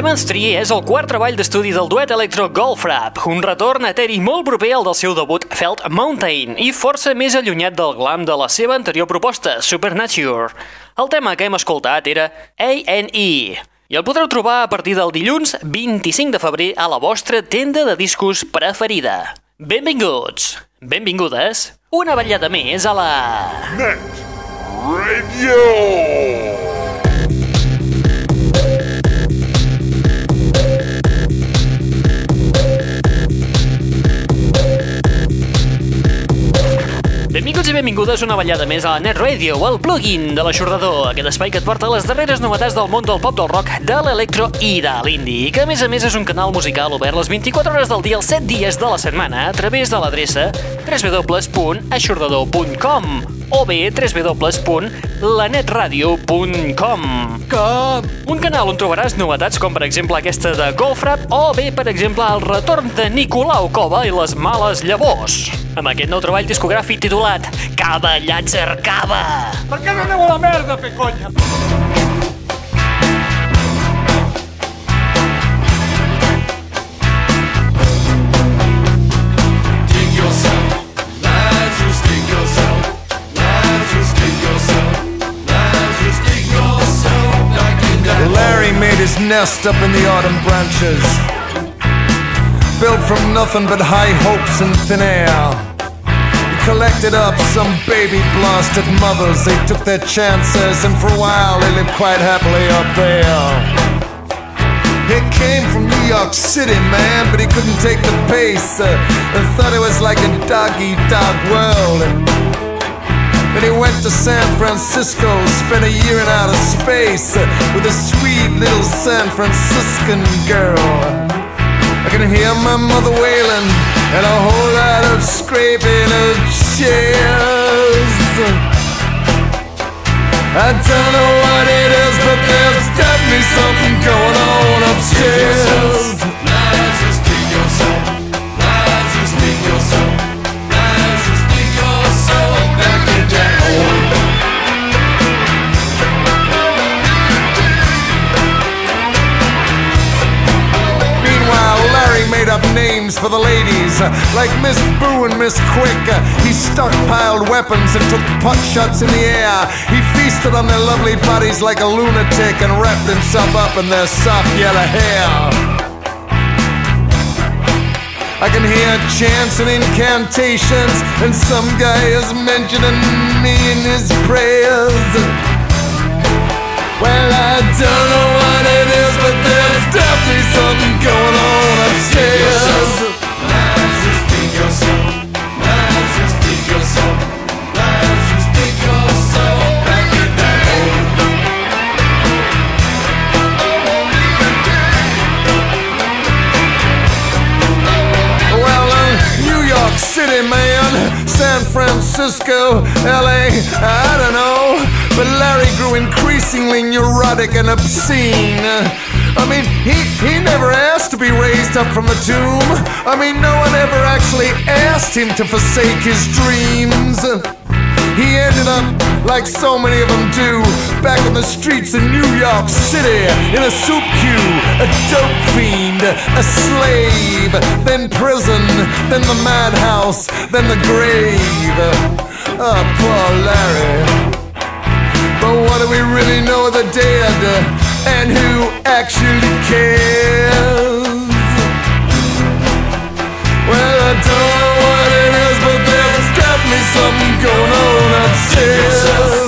Simon's Tree és el quart treball d'estudi del duet electro Golf Rap, un retorn eteri molt proper al del seu debut Felt Mountain i força més allunyat del glam de la seva anterior proposta, Supernature. El tema que hem escoltat era A&E i el podreu trobar a partir del dilluns 25 de febrer a la vostra tenda de discos preferida. Benvinguts, benvingudes, una ballada més a la... Net Radio. I benvingudes una ballada més a la Net Radio, el plugin de l'aixordador, aquest espai que et porta les darreres novetats del món del pop, del rock, de l'electro i de l'indie, i que a més a més és un canal musical obert les 24 hores del dia, els 7 dies de la setmana, a través de l'adreça www.aixordador.com o bé www.lanetradio.com Com? Un canal on trobaràs novetats com per exemple aquesta de Golfrat o bé per exemple el retorn de Nicolau Cova i les males llavors. Amb aquest nou treball discogràfic titulat Cava Llàtzer Cava. Per què no aneu a la merda a fer conya? Nest up in the autumn branches. Built from nothing but high hopes and thin air. He collected up some baby blasted mothers. They took their chances, and for a while they lived quite happily up there. He came from New York City, man, but he couldn't take the pace. Uh, and thought it was like a dog eat dog world. And Then he went to San Francisco, spent a year in outer space with a sweet little San Franciscan girl. I can hear my mother wailing and a whole lot of scraping of chairs. I don't know what it is, but there's definitely something going on upstairs. For the ladies, like Miss Boo and Miss Quick. He stockpiled weapons and took pot shots in the air. He feasted on their lovely bodies like a lunatic and wrapped himself up in their soft yellow hair. I can hear chants and incantations, and some guy is mentioning me in his prayers. Well, I don't know what it is, but there's definitely something going on upstairs. Neurotic and obscene. Uh, I mean, he, he never asked to be raised up from the tomb. I mean, no one ever actually asked him to forsake his dreams. He ended up, like so many of them do, back on the streets of New York City in a soup queue, a dope fiend, a slave, then prison, then the madhouse, then the grave. Oh, poor Larry. Do we really know the dead? And who actually cares? Well, I don't know what it is, but there's definitely something going on upstairs.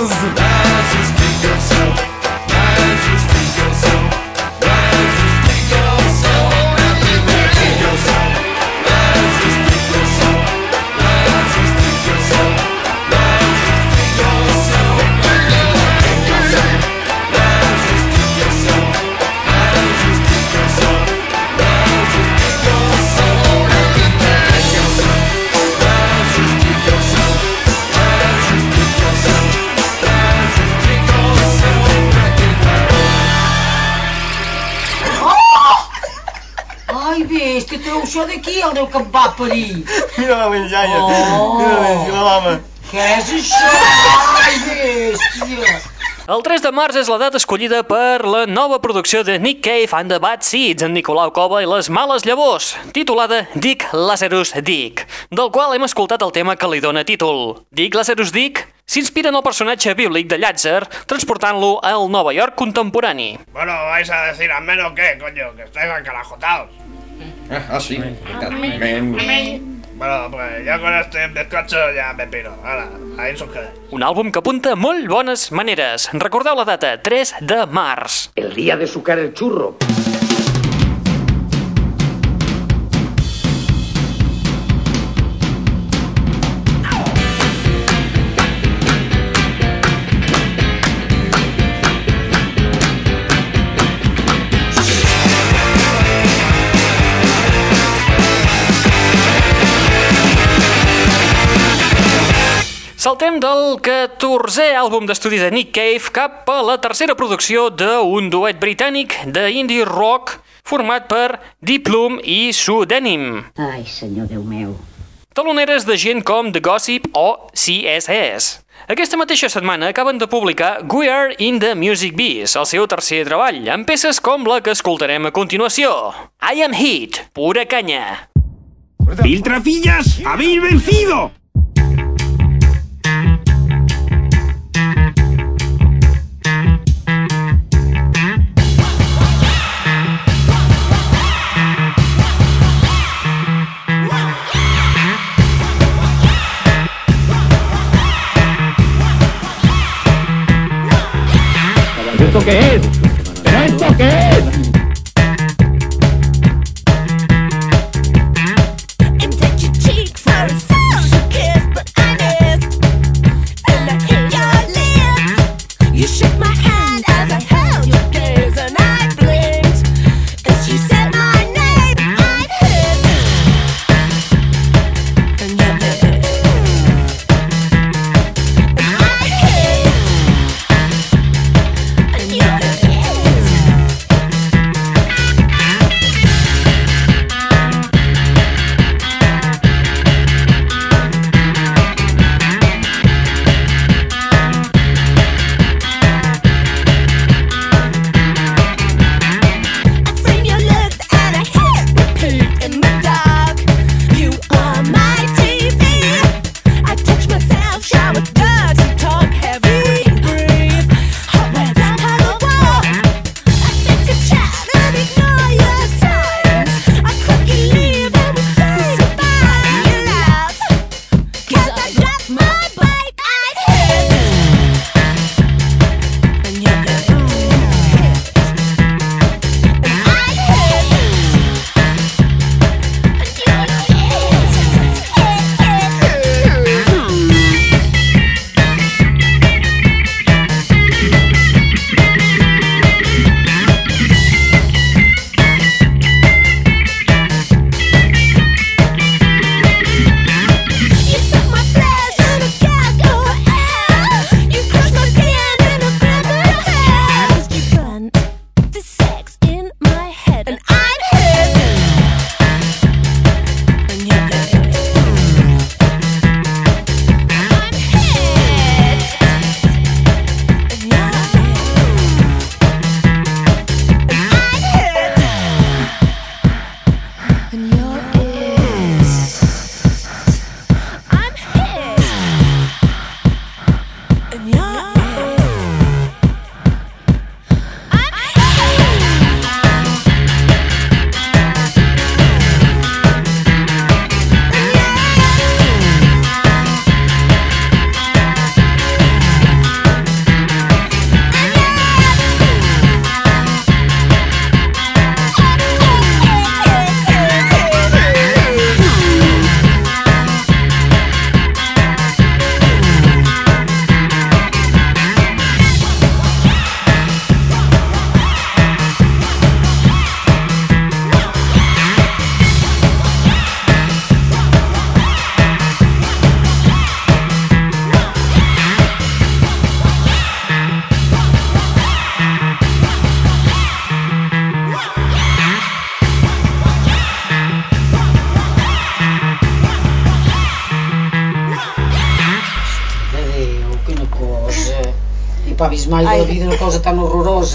Això d'aquí, el Déu que em va parir. Mira la menjalla. Oh. Mira la menjalla, l'home. Què és això? Ai, bèstia. El 3 de març és la data escollida per la nova producció de Nick Cave and the Bad Seeds en Nicolau Cova i les males llavors, titulada Dick Lazarus Dick, del qual hem escoltat el tema que li dóna títol. Dick Lazarus Dick s'inspira en el personatge bíblic de Llàtzer, transportant-lo al Nova York contemporani. Bueno, vais a decir amén o qué, coño, que estáis encarajotados. Ah, sí. Amén. Bueno, pues ya con este bizcocho ya me piro. Ahora, ahí sus quedes. Un àlbum que apunta molt bones maneres. Recordeu la data, 3 de març. El día de sucar el churro. Saltem del 14è àlbum d'estudi de Nick Cave cap a la tercera producció d'un duet britànic d'indie rock format per Deep Bloom i Sue Denim. Ai, senyor Déu meu. Taloneres de gent com The Gossip o CSS. Aquesta mateixa setmana acaben de publicar We Are in the Music Biz, el seu tercer treball, amb peces com la que escoltarem a continuació. I Am Heat, pura canya. ¡Filtrafillas! ¡Habéis vencido! ¿Esto qué es? ¿Pero esto qué es?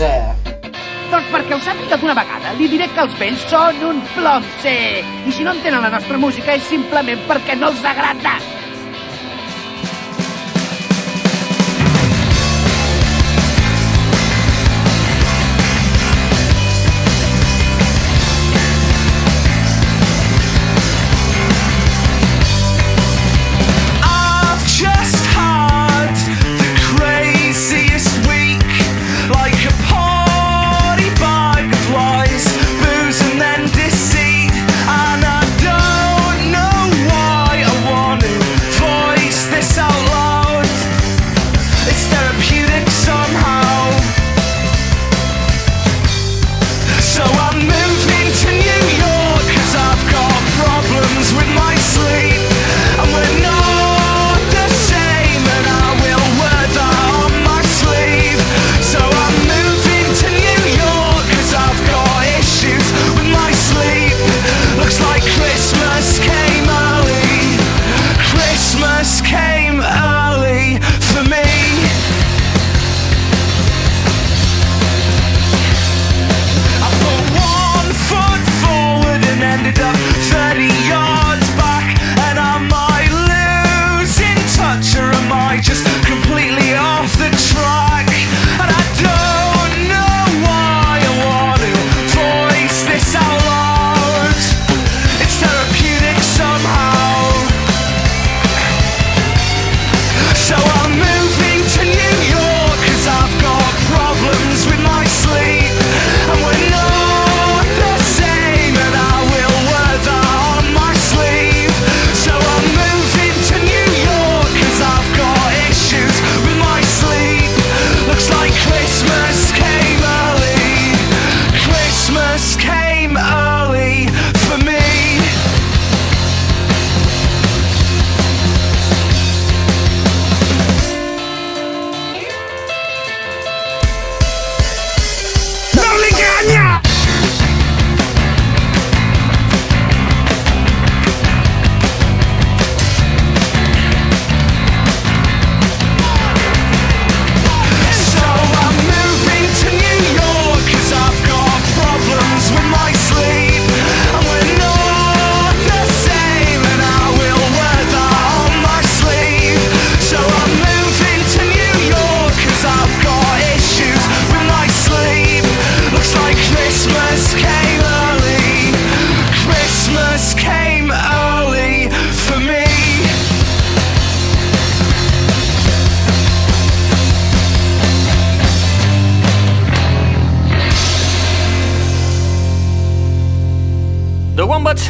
Horrorosa. Doncs perquè ho sàpiga d'una vegada, li diré que els vells són un plom sec. I si no entenen la nostra música és simplement perquè no els agrada.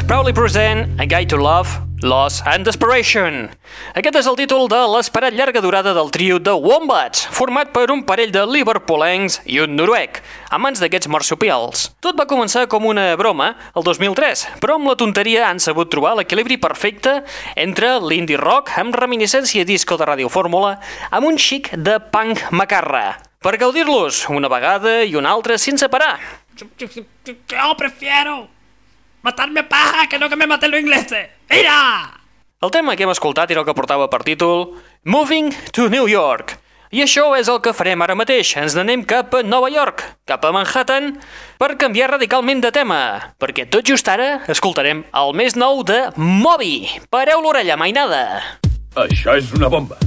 Proudly present A Guide to Love, Loss and Desperation. Aquest és el títol de l'esperat llarga durada del trio de Wombats, format per un parell de liverpoolencs i un noruec, amants d'aquests marsupials. Tot va començar com una broma el 2003, però amb la tonteria han sabut trobar l'equilibri perfecte entre l'indie rock amb reminiscència disco de radiofórmula amb un xic de punk macarra, per gaudir-los una vegada i una altra sense parar. Yo prefiero matarme paja que no que me maten los ingleses. ¡Mira! El tema que hem escoltat era el que portava per títol Moving to New York. I això és el que farem ara mateix. Ens n'anem cap a Nova York, cap a Manhattan, per canviar radicalment de tema. Perquè tot just ara escoltarem el més nou de Moby. Pareu l'orella, mainada. Això és una bomba.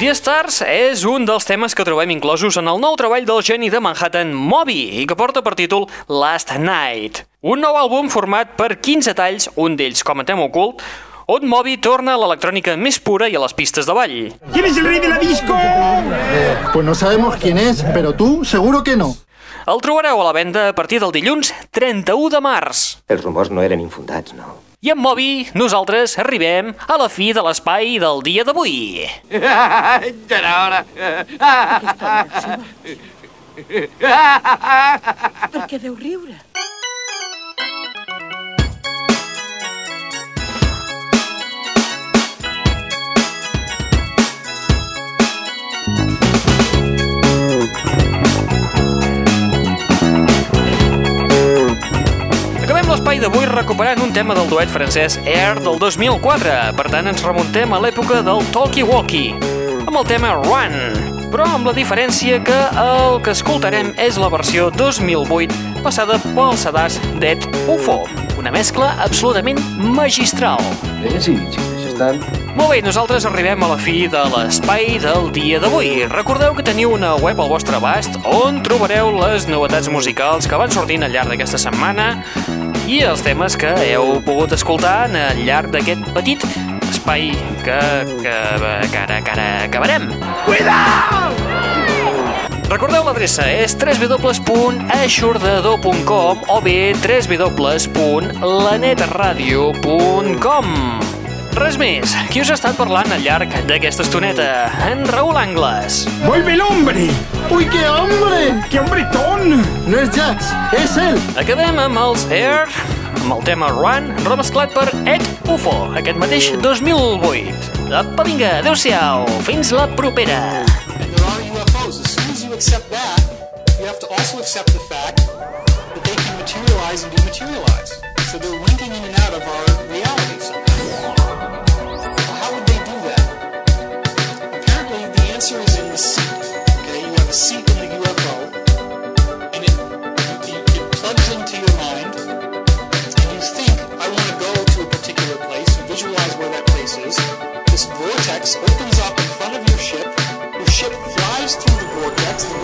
The Stars és un dels temes que trobem inclosos en el nou treball del geni de Manhattan, Moby, i que porta per títol Last Night. Un nou àlbum format per 15 talls, un d'ells com a tema ocult, on Moby torna a l'electrònica més pura i a les pistes de ball. ¿Quién es el rey de la disco? Pues no sabemos quién es, pero tú seguro que no. El trobareu a la venda a partir del dilluns 31 de març. Els rumors no eren infundats, no? I amb Moby, nosaltres arribem a la fi de l'espai del dia d'avui. Ja era hora. Per què deu riure? L'espai d'avui recuperant un tema del duet francès Air del 2004. Per tant, ens remuntem a l'època del Talkie Walkie, amb el tema Run. Però amb la diferència que el que escoltarem és la versió 2008 passada pel sedàs d'Ed UFO. Una mescla absolutament magistral. Eh, sí, xiques, estan... Molt bé, nosaltres arribem a la fi de l'espai del dia d'avui. Recordeu que teniu una web al vostre abast on trobareu les novetats musicals que van sortint al llarg d'aquesta setmana i els temes que heu pogut escoltar al llarg d'aquest petit espai que, que, que ara, que ara acabarem. ¡Cuidado! Recordeu l'adreça és www.aixordador.com o bé www.lanetradio.com Res més, qui us ha estat parlant al llarg d'aquesta estoneta? En Raül Angles. ¡Vuelve el hombre! ¡Uy, qué hombre! ¡Qué hombretón! No és Jax, és ell. Acabem amb els Air, amb el tema Run, remesclat per Ed UFO, aquest mateix 2008. Apa, vinga, adeu-siau, fins la propera. And there are UFOs. As soon as you accept that, you have to also accept the fact that they can materialize and dematerialize. So they're winking in and out of our reality somehow. Seat in the UFO, and it, it, it plugs into your mind, and you think, I want to go to a particular place. You visualize where that place is. This vortex opens up in front of your ship. Your ship flies through the vortex. The